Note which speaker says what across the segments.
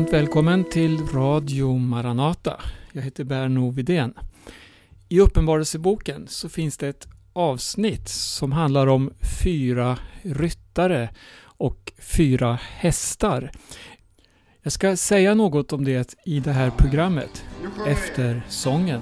Speaker 1: varmt välkommen till Radio Maranata. Jag heter Berno Vidén. I Uppenbarelseboken så finns det ett avsnitt som handlar om fyra ryttare och fyra hästar. Jag ska säga något om det i det här programmet efter sången.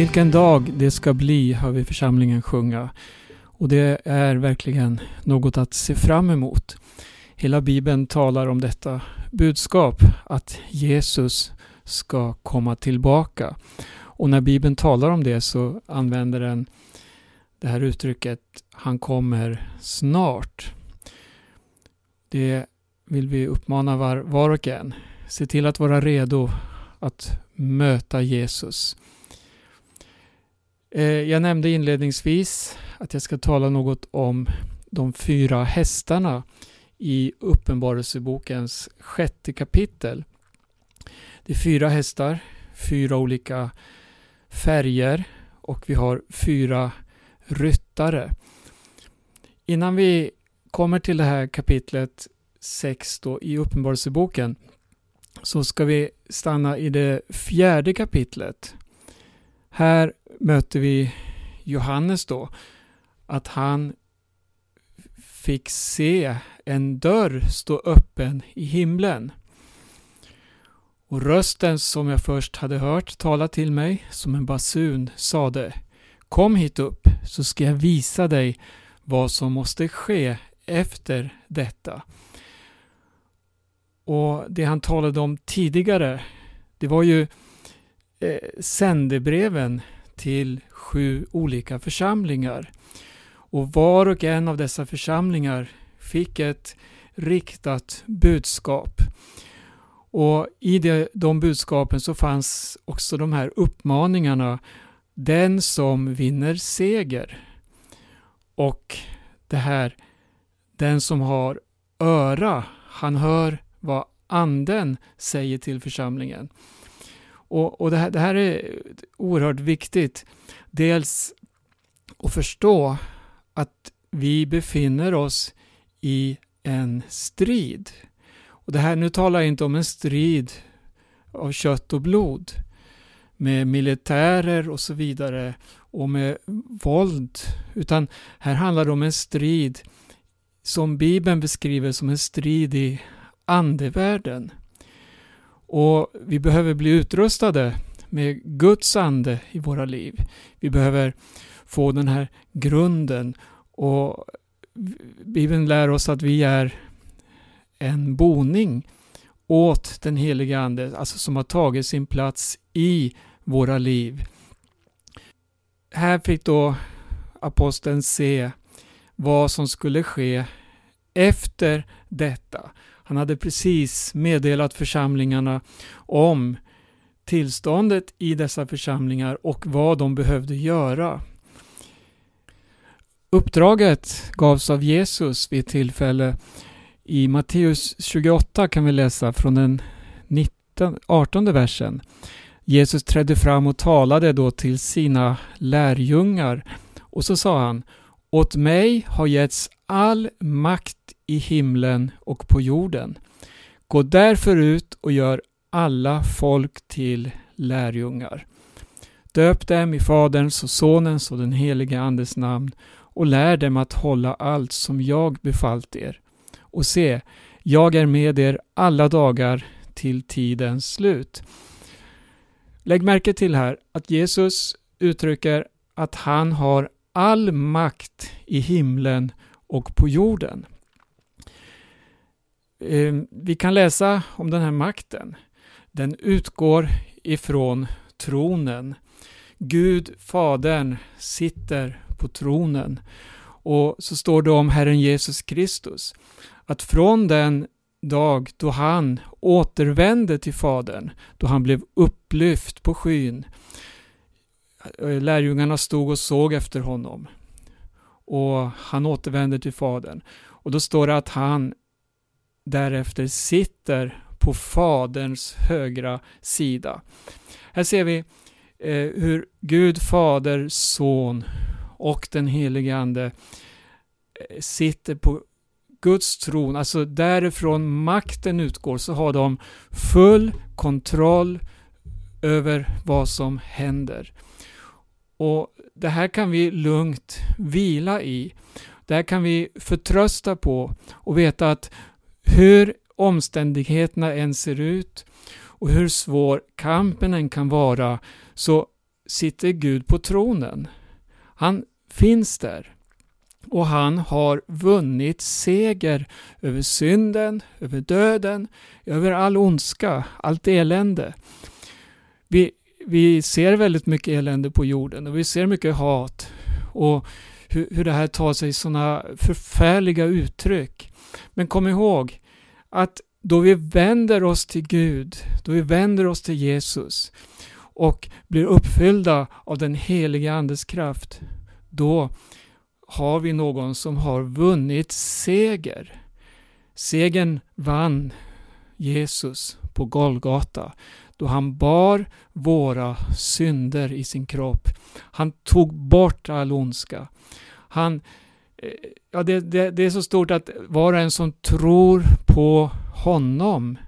Speaker 1: Vilken dag det ska bli, hör vi församlingen sjunga. Och det är verkligen något att se fram emot. Hela Bibeln talar om detta budskap, att Jesus ska komma tillbaka. Och när Bibeln talar om det så använder den det här uttrycket Han kommer snart. Det vill vi uppmana var, var och en. Se till att vara redo att möta Jesus. Eh, jag nämnde inledningsvis att jag ska tala något om de fyra hästarna i Uppenbarelsebokens sjätte kapitel. Det är fyra hästar, fyra olika färger och vi har fyra ryttare. Innan vi kommer till det här kapitlet 6 i Uppenbarelseboken så ska vi stanna i det fjärde kapitlet. Här möter vi Johannes då, att han fick se en dörr stå öppen i himlen. Och rösten som jag först hade hört tala till mig som en basun sade Kom hit upp så ska jag visa dig vad som måste ske efter detta. Och det han talade om tidigare, det var ju eh, sändebreven till sju olika församlingar. Och var och en av dessa församlingar fick ett riktat budskap. Och i de, de budskapen så fanns också de här uppmaningarna. Den som vinner seger. Och det här, den som har öra. Han hör vad anden säger till församlingen. Och, och det, här, det här är oerhört viktigt. Dels att förstå att vi befinner oss i en strid. Och det här, nu talar jag inte om en strid av kött och blod med militärer och så vidare och med våld. Utan här handlar det om en strid som Bibeln beskriver som en strid i andevärlden. Och vi behöver bli utrustade med Guds ande i våra liv. Vi behöver få den här grunden och Bibeln lär oss att vi är en boning åt den heliga Ande, alltså som har tagit sin plats i våra liv. Här fick då aposteln se vad som skulle ske efter detta. Han hade precis meddelat församlingarna om tillståndet i dessa församlingar och vad de behövde göra. Uppdraget gavs av Jesus vid ett tillfälle. I Matteus 28 kan vi läsa från den 19, 18 versen. Jesus trädde fram och talade då till sina lärjungar och så sa han åt mig har getts all makt i himlen och på jorden. Gå därför ut och gör alla folk till lärjungar. Döp dem i Faderns och Sonens och den helige Andes namn och lär dem att hålla allt som jag befallt er. Och se, jag är med er alla dagar till tidens slut. Lägg märke till här att Jesus uttrycker att han har all makt i himlen och på jorden. Ehm, vi kan läsa om den här makten. Den utgår ifrån tronen. Gud, Fadern, sitter på tronen. Och så står det om Herren Jesus Kristus att från den dag då han återvände till Fadern, då han blev upplyft på skyn. Eh, lärjungarna stod och såg efter honom och han återvände till Fadern. Och då står det att han därefter sitter på Faderns högra sida. Här ser vi eh, hur Gud, Fader, Son och den helige Ande eh, sitter på Guds tron, alltså därifrån makten utgår, så har de full kontroll över vad som händer. Och Det här kan vi lugnt vila i. Det här kan vi förtrösta på och veta att hur omständigheterna än ser ut och hur svår kampen än kan vara så sitter Gud på tronen. Han finns där. Och han har vunnit seger över synden, över döden, över all ondska, allt elände. Vi, vi ser väldigt mycket elände på jorden och vi ser mycket hat och hur, hur det här tar sig sådana förfärliga uttryck. Men kom ihåg att då vi vänder oss till Gud, då vi vänder oss till Jesus och blir uppfyllda av den heliga Andes kraft, då har vi någon som har vunnit seger. Segern vann Jesus på Golgata då han bar våra synder i sin kropp. Han tog bort all ondska. Han, eh, ja, det, det, det är så stort att var och en som tror på honom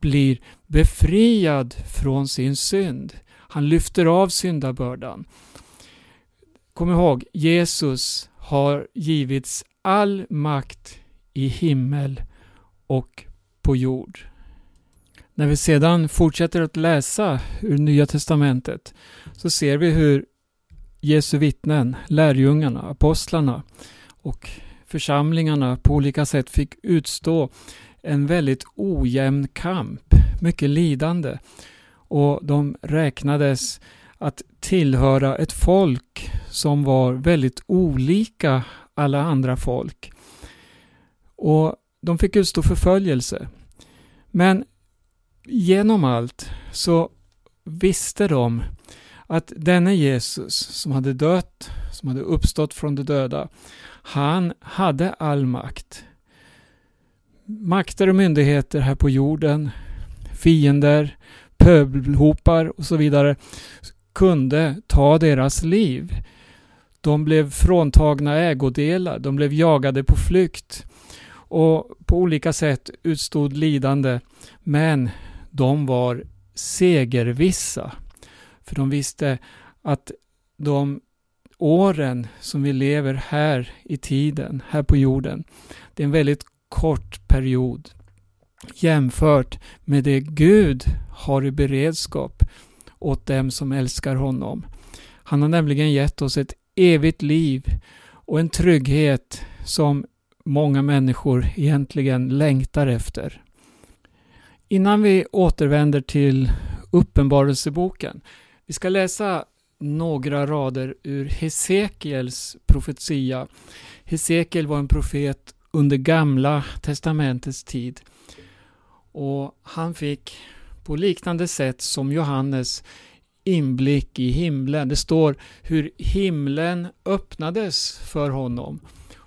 Speaker 1: blir befriad från sin synd. Han lyfter av syndabördan. Kom ihåg, Jesus har givits all makt i himmel och på jord. När vi sedan fortsätter att läsa ur Nya Testamentet så ser vi hur Jesu vittnen, lärjungarna, apostlarna och församlingarna på olika sätt fick utstå en väldigt ojämn kamp, mycket lidande. Och de räknades att tillhöra ett folk som var väldigt olika alla andra folk. Och de fick utstå förföljelse. Men genom allt så visste de att denne Jesus som hade dött, som hade uppstått från de döda, han hade all makt. makter och myndigheter här på jorden, fiender, pöbelhopar och så vidare kunde ta deras liv. De blev fråntagna ägodelar, de blev jagade på flykt och på olika sätt utstod lidande. Men de var segervissa. För de visste att de åren som vi lever här i tiden, här på jorden, det är en väldigt kort period jämfört med det Gud har i beredskap åt dem som älskar honom. Han har nämligen gett oss ett evigt liv och en trygghet som många människor egentligen längtar efter. Innan vi återvänder till Uppenbarelseboken. Vi ska läsa några rader ur Hesekiels profetia. Hesekiel var en profet under Gamla testamentets tid. Och han fick på liknande sätt som Johannes inblick i himlen. Det står hur himlen öppnades för honom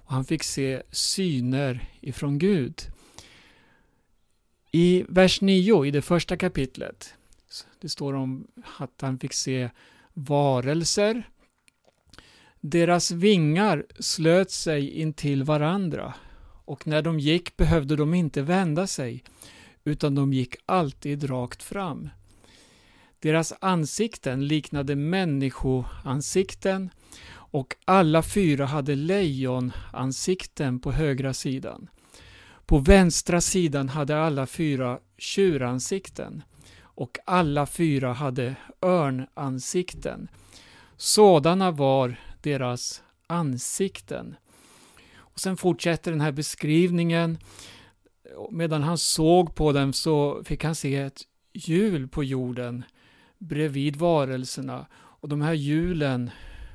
Speaker 1: och han fick se syner ifrån Gud. I vers 9 i det första kapitlet det står om att han fick se varelser. Deras vingar slöt sig intill varandra och när de gick behövde de inte vända sig utan de gick alltid rakt fram. Deras ansikten liknade människoansikten och alla fyra hade lejonansikten på högra sidan. På vänstra sidan hade alla fyra tjuransikten och alla fyra hade örnansikten. Sådana var deras ansikten. Och Sen fortsätter den här beskrivningen. Medan han såg på dem så fick han se ett hjul på jorden bredvid varelserna. Och de här hjulen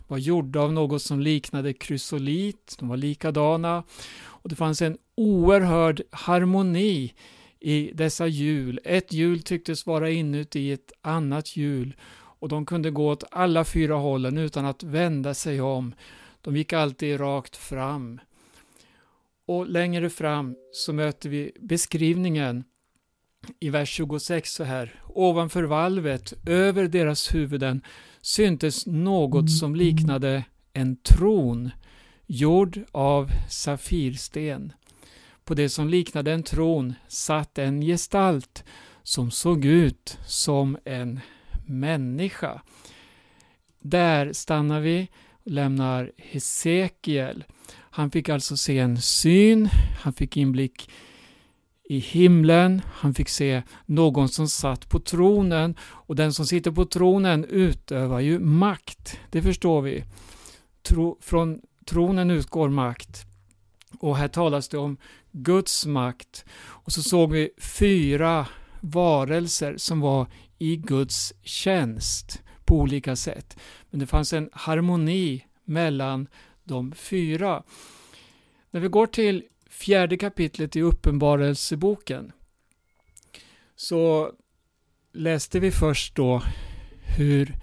Speaker 1: var gjorda av något som liknade krysolit. De var likadana. Och det fanns en oerhörd harmoni i dessa hjul. Ett hjul tycktes vara inuti ett annat hjul och de kunde gå åt alla fyra hållen utan att vända sig om. De gick alltid rakt fram. Och längre fram så möter vi beskrivningen i vers 26 så här. Ovanför valvet, över deras huvuden, syntes något som liknade en tron gjord av safirsten. På det som liknade en tron satt en gestalt som såg ut som en människa. Där stannar vi och lämnar Hesekiel. Han fick alltså se en syn, han fick inblick i himlen, han fick se någon som satt på tronen och den som sitter på tronen utövar ju makt, det förstår vi. Tro, från tronen utgår makt. Och här talas det om Guds makt. Och så såg vi fyra varelser som var i Guds tjänst på olika sätt. Men det fanns en harmoni mellan de fyra. När vi går till fjärde kapitlet i Uppenbarelseboken så läste vi först då hur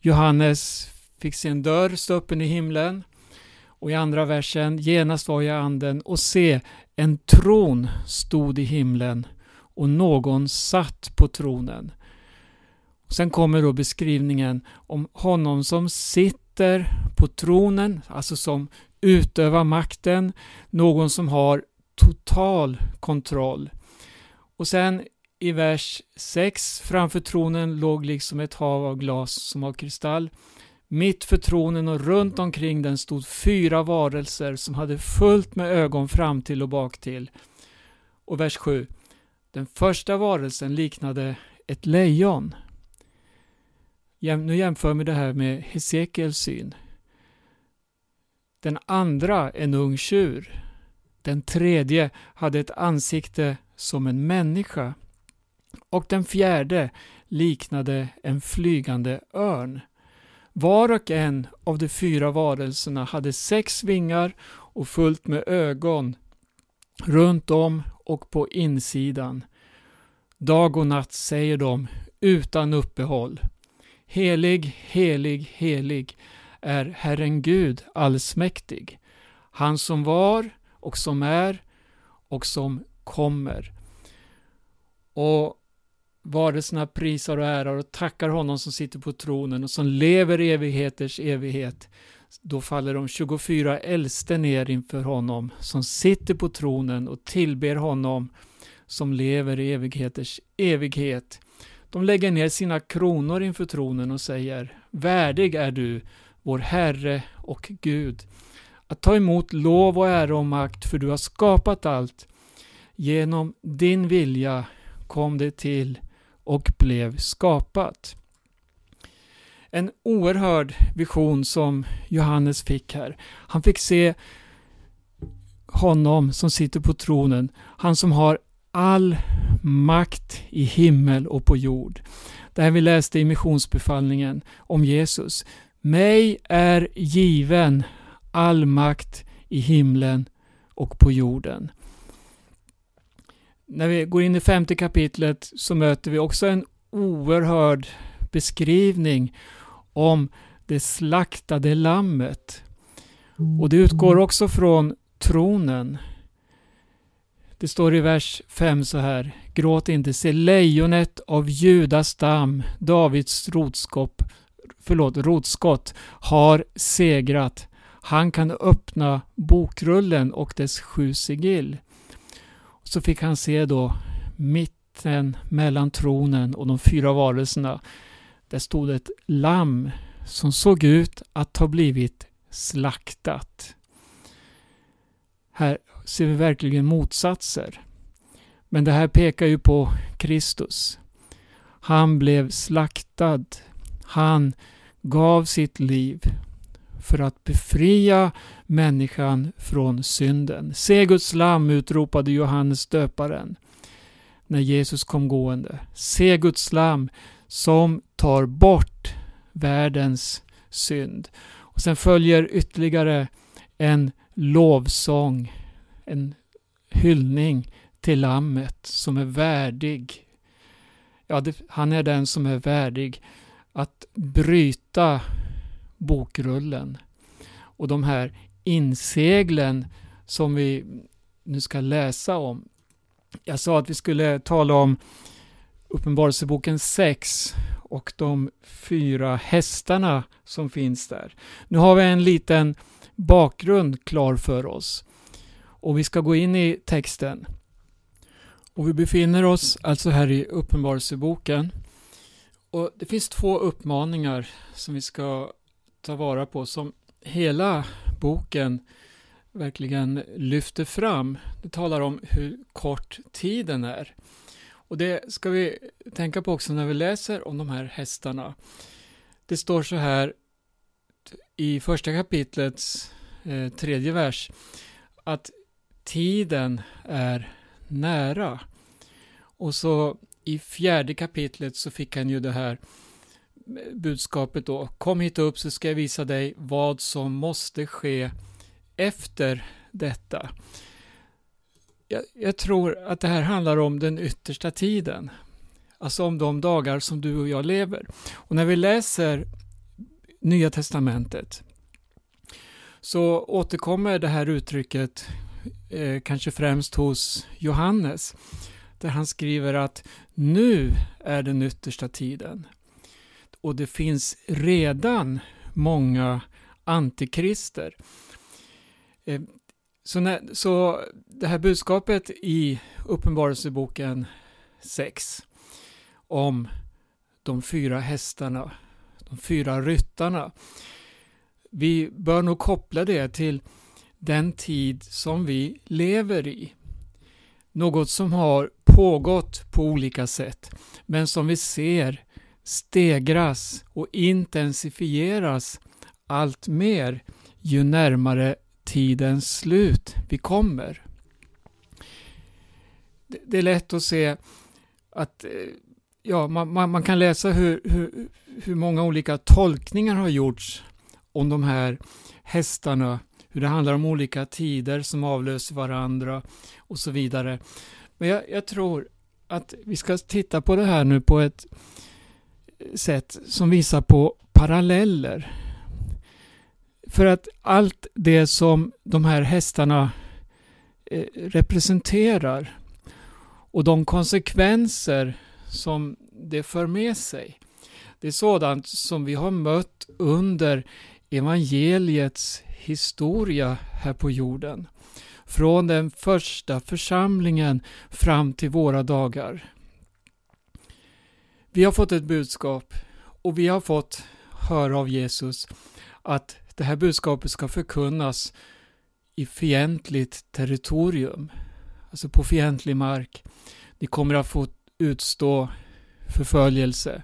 Speaker 1: Johannes fick se en dörr stå öppen i himlen och i andra versen, genast var jag anden och se, en tron stod i himlen och någon satt på tronen. Sen kommer då beskrivningen om honom som sitter på tronen, alltså som utöva makten, någon som har total kontroll. Och sen i vers 6, framför tronen låg liksom ett hav av glas som av kristall. Mitt för tronen och runt omkring den stod fyra varelser som hade fullt med ögon fram till och bak till. Och vers 7. Den första varelsen liknade ett lejon. Nu jämför vi det här med Hesekiels syn. Den andra en ung tjur. Den tredje hade ett ansikte som en människa. Och den fjärde liknade en flygande örn. Var och en av de fyra varelserna hade sex vingar och fullt med ögon runt om och på insidan. Dag och natt säger de utan uppehåll. Helig, helig, helig är Herren Gud allsmäktig. Han som var och som är och som kommer. Och varelserna prisar och ärar och tackar honom som sitter på tronen och som lever evigheters evighet. Då faller de 24 äldste ner inför honom som sitter på tronen och tillber honom som lever i evigheters evighet. De lägger ner sina kronor inför tronen och säger Värdig är du, vår Herre och Gud, att ta emot lov och ära och makt, för du har skapat allt. Genom din vilja kom det till och blev skapat. En oerhörd vision som Johannes fick här. Han fick se honom som sitter på tronen, han som har all makt i himmel och på jord. Det här vi läste i missionsbefallningen om Jesus. Mig är given all makt i himlen och på jorden. När vi går in i femte kapitlet så möter vi också en oerhörd beskrivning om det slaktade lammet. Och det utgår också från tronen. Det står i vers 5 så här. Gråt inte, se lejonet av Judas stam, Davids rotskopp förlåt, rotskott, har segrat. Han kan öppna bokrullen och dess sju sigill. Så fick han se då mitten mellan tronen och de fyra varelserna. Där stod ett lamm som såg ut att ha blivit slaktat. Här ser vi verkligen motsatser. Men det här pekar ju på Kristus. Han blev slaktad. Han gav sitt liv för att befria människan från synden. Se Guds lam, utropade Johannes döparen när Jesus kom gående. Se Guds lam som tar bort världens synd. Och Sen följer ytterligare en lovsång, en hyllning till Lammet som är värdig. Ja, det, han är den som är värdig att bryta bokrullen. Och de här inseglen som vi nu ska läsa om. Jag sa att vi skulle tala om Uppenbarelseboken 6 och de fyra hästarna som finns där. Nu har vi en liten bakgrund klar för oss och vi ska gå in i texten. Och Vi befinner oss alltså här i Uppenbarelseboken. Och Det finns två uppmaningar som vi ska ta vara på som hela boken verkligen lyfter fram. Det talar om hur kort tiden är. Och det ska vi tänka på också när vi läser om de här hästarna. Det står så här i första kapitlets eh, tredje vers att tiden är nära. Och så i fjärde kapitlet så fick han ju det här budskapet då. Kom hit upp så ska jag visa dig vad som måste ske efter detta. Jag, jag, tror att det här handlar om den yttersta tiden. Alltså om de dagar som du och jag lever. Och när vi läser Nya Testamentet så återkommer det här uttrycket eh, kanske främst hos Johannes där han skriver att nu är den yttersta tiden och det finns redan många antikrister. Eh, så, när, så det här budskapet i Uppenbarelseboken 6 om de fyra hästarna, de fyra ryttarna. Vi bör nog koppla det till den tid som vi lever i. Något som har pågått på olika sätt, men som vi ser stegras och intensifieras allt mer ju närmare tidens slut vi kommer. Det är lätt att se att eh, ja, man, man, man kan läsa hur, hur, hur många olika tolkningar har gjorts om de här hästarna, hur det handlar om olika tider som avlöser varandra och så vidare. Men jag, jag tror att vi ska titta på det här nu på ett eh, sätt som visar på paralleller. För att allt det som de här hästarna eh, representerar och de konsekvenser som det för med sig. Det är sådant som vi har mött under evangeliets historia här på jorden. Från den första församlingen fram till våra dagar. Vi har fått ett budskap och vi har fått höra av Jesus att det här budskapet ska förkunnas i fientligt territorium, alltså på fientlig mark. Ni kommer att få utstå förföljelse,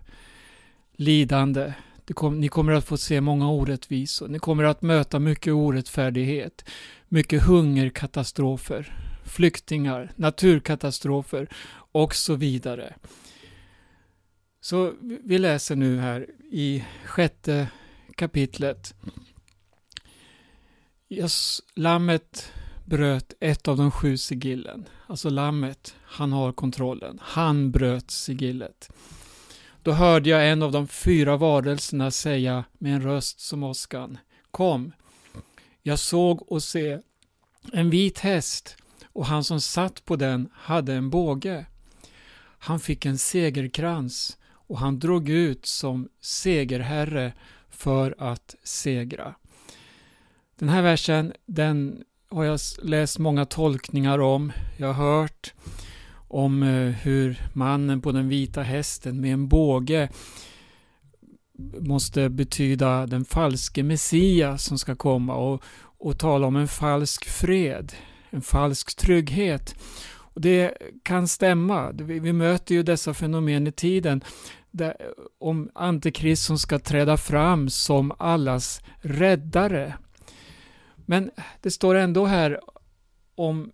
Speaker 1: lidande. Kom, ni kommer att få se många orättvisor. Ni kommer att möta mycket orättfärdighet, mycket hungerkatastrofer, flyktingar, naturkatastrofer och så vidare. Så vi läser nu här i sjätte kapitlet. Yes, lammet bröt ett av de sju sigillen. Alltså lammet, han har kontrollen. Han bröt sigillet. Då hörde jag en av de fyra varelserna säga med en röst som åskan. Kom! Jag såg och se en vit häst och han som satt på den hade en båge. Han fick en segerkrans och han drog ut som segerherre för att segra. Den här versen, den har jag läst många tolkningar om. Jag har hört om eh, hur mannen på den vita hästen med en båge måste betyda den falske Messias som ska komma och, och tala om en falsk fred, en falsk trygghet. Och Det kan stämma. Vi, vi möter ju dessa fenomen i tiden där, om Antikrist som ska träda fram som allas räddare. Men det står ändå här om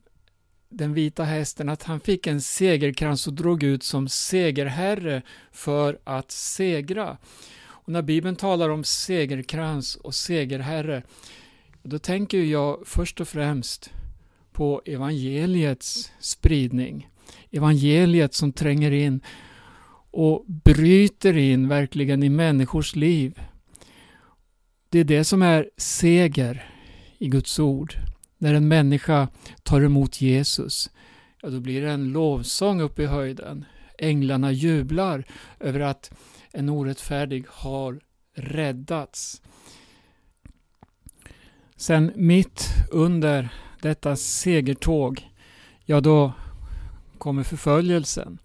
Speaker 1: den vita hästen att han fick en segerkrans och drog ut som segerherre för att segra. Och när Bibeln talar om segerkrans och segerherre, då tänker jag först och främst på evangeliets spridning. Evangeliet som tränger in och bryter in verkligen i människors liv. Det är det som är seger i Guds ord. När en människa tar emot Jesus, ja då blir det en lovsång uppe i höjden. Änglarna jublar över att en orättfärdig har räddats. Sen mitt under detta segertåg, ja då kommer förföljelsen.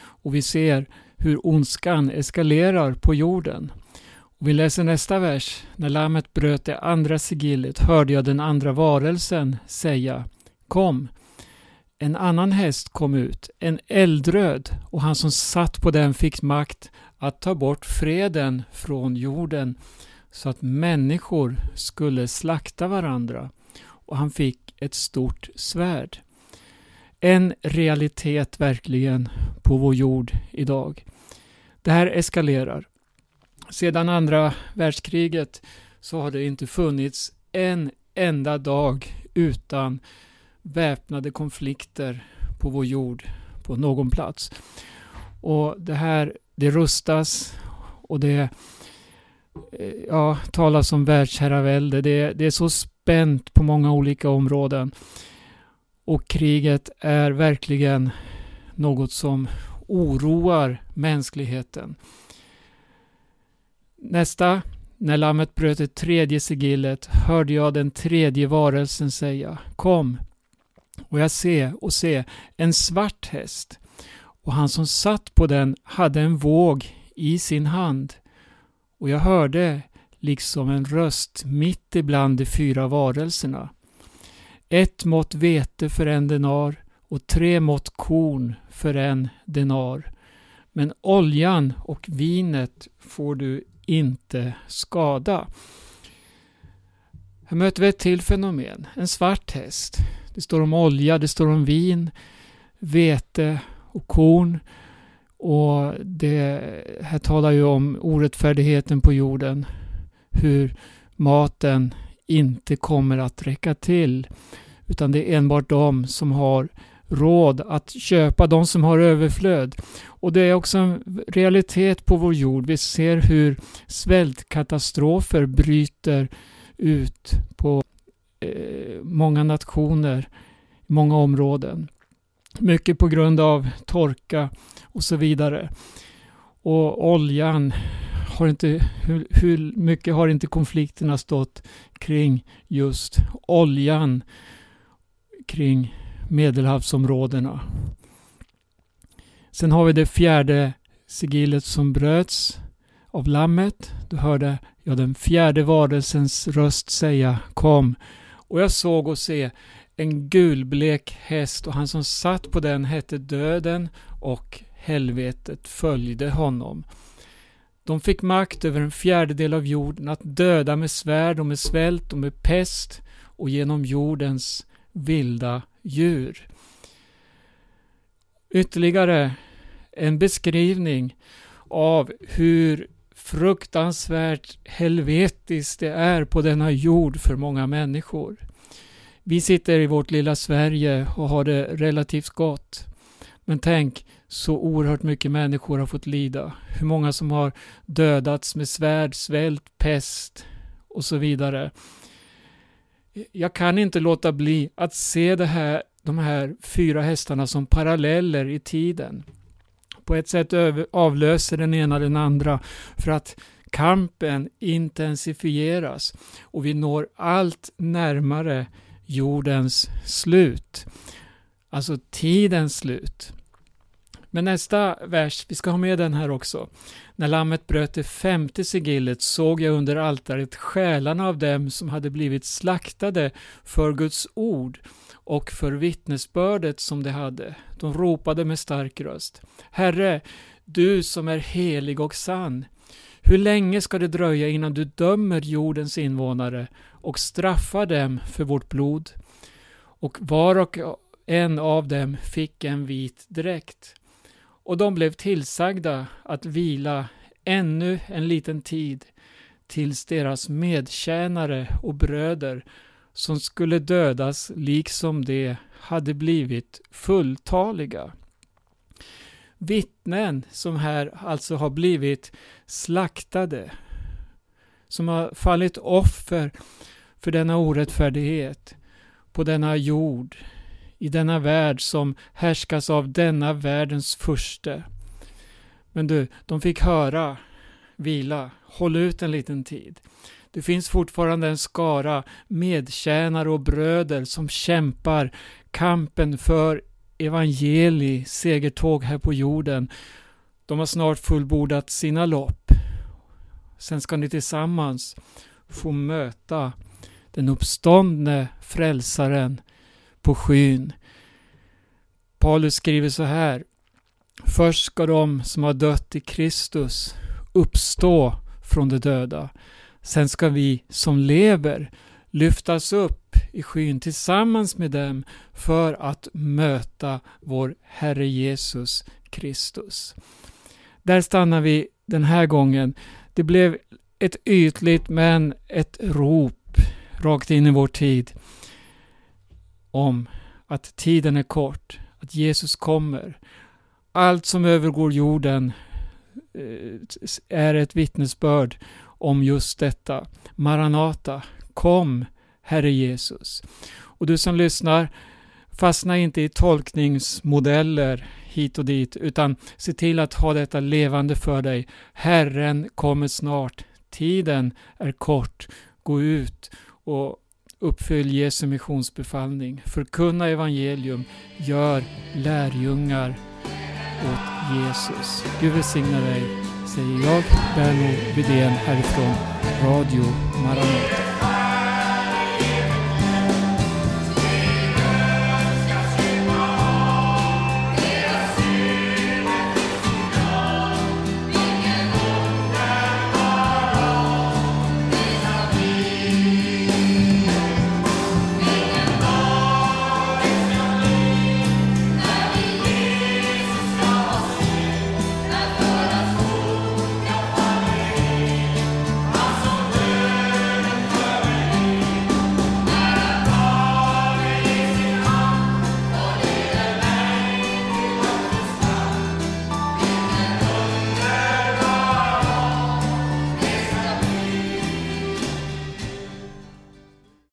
Speaker 1: Och vi ser hur ondskan eskalerar på jorden. Och vi läser nästa vers. När lammet bröt det andra sigillet hörde jag den andra varelsen säga Kom. En annan häst kom ut, en eldröd, och han som satt på den fick makt att ta bort freden från jorden så att människor skulle slakta varandra. Och han fick ett stort svärd. En realitet verkligen på vår jord idag. Det här eskalerar. Sedan andra världskriget så har det inte funnits en enda dag utan väpnade konflikter på vår jord på någon plats. Och det här, det rustas och det eh, ja, talas om världsherravälde. Det, det är så spänt på många olika områden. Och kriget är verkligen något som oroar mänskligheten. Nästa. När lammet bröt det tredje sigillet hörde jag den tredje varelsen säga Kom! Och jag se och se en svart häst och han som satt på den hade en våg i sin hand. Och jag hörde liksom en röst mitt ibland de fyra varelserna. Ett mått vete för en denar och tre mått korn för en denar. Men oljan och vinet får du inte skada. Här möter vi ett till fenomen, en svart häst. Det står om olja, det står om vin, vete och korn. Och det här talar ju om orättfärdigheten på jorden. Hur maten inte kommer att räcka till. Utan det är enbart de som har råd att köpa, de som har överflöd. Och det är också en realitet på vår jord. Vi ser hur svältkatastrofer bryter ut på eh, många nationer, många områden. Mycket på grund av torka och så vidare. Och oljan har inte, hur, hur mycket har inte konflikterna stått kring just oljan kring medelhavsområdena. Sen har vi det fjärde sigillet som bröts av lammet. Du hörde jag den fjärde varelsens röst säga Kom. Och jag såg och se en gulblek häst och han som satt på den hette Döden och helvetet följde honom. De fick makt över en fjärdedel av jorden att döda med svärd och med svält och med pest och genom jordens vilda djur. Ytterligare en beskrivning av hur fruktansvärt helvetiskt det är på denna jord för många människor. Vi sitter i vårt lilla Sverige och har det relativt gott. Men tänk så oerhört mycket människor har fått lida. Hur många som har dödats med svärd, svält, pest och så vidare. Jag kan inte låta bli att se det här, de här fyra hästarna som paralleller i tiden. På ett sätt avlöser den ena den andra för att kampen intensifieras och vi når allt närmare jordens slut. Alltså tidens slut. Men nästa vers, vi ska ha med den här också. När lammet bröt det femte sigillet såg jag under altaret själarna av dem som hade blivit slaktade för Guds ord och för vittnesbördet som de hade. De ropade med stark röst. Herre, du som är helig och sann. Hur länge ska det dröja innan du dömer jordens invånare och straffar dem för vårt blod? Och var och en av dem fick en vit dräkt. Och de blev tillsagda att vila ännu en liten tid tills deras medtjänare och bröder som skulle dödas liksom de hade blivit fulltaliga. Vittnen som här alltså har blivit slaktade, som har fallit offer för denna orättfärdighet på denna jord, i denna värld som härskas av denna världens furste. Men du, de fick höra, vila, håll ut en liten tid. Det finns fortfarande en skara medtjänare och bröder som kämpar kampen för evangeli, segertåg här på jorden. De har snart fullbordat sina lopp. Sen ska ni tillsammans få möta den uppståndne frälsaren på skyn. Paulus skriver så här. Först ska de som har dött i Kristus uppstå från de döda. Sen ska vi som lever lyftas upp i skyn tillsammans med dem för att möta vår Herre Jesus Kristus. Där stannar vi den här gången. Det blev ett ytligt men ett rop rakt in i vår tid om att tiden är kort, att Jesus kommer. Allt som övergår jorden eh, är ett vittnesbörd om just detta. Maranata, kom Herre Jesus. Och du som lyssnar, fastna inte i tolkningsmodeller hit och dit, utan se till att ha detta levande för dig. Herren kommer snart. Tiden är kort. Gå ut och uppfyll Jesu missionsbefallning. Förkunna evangelium. Gör lärjungar åt Jesus. Gud välsigna dig säger jag, Berno Widén härifrån Radio Maranata.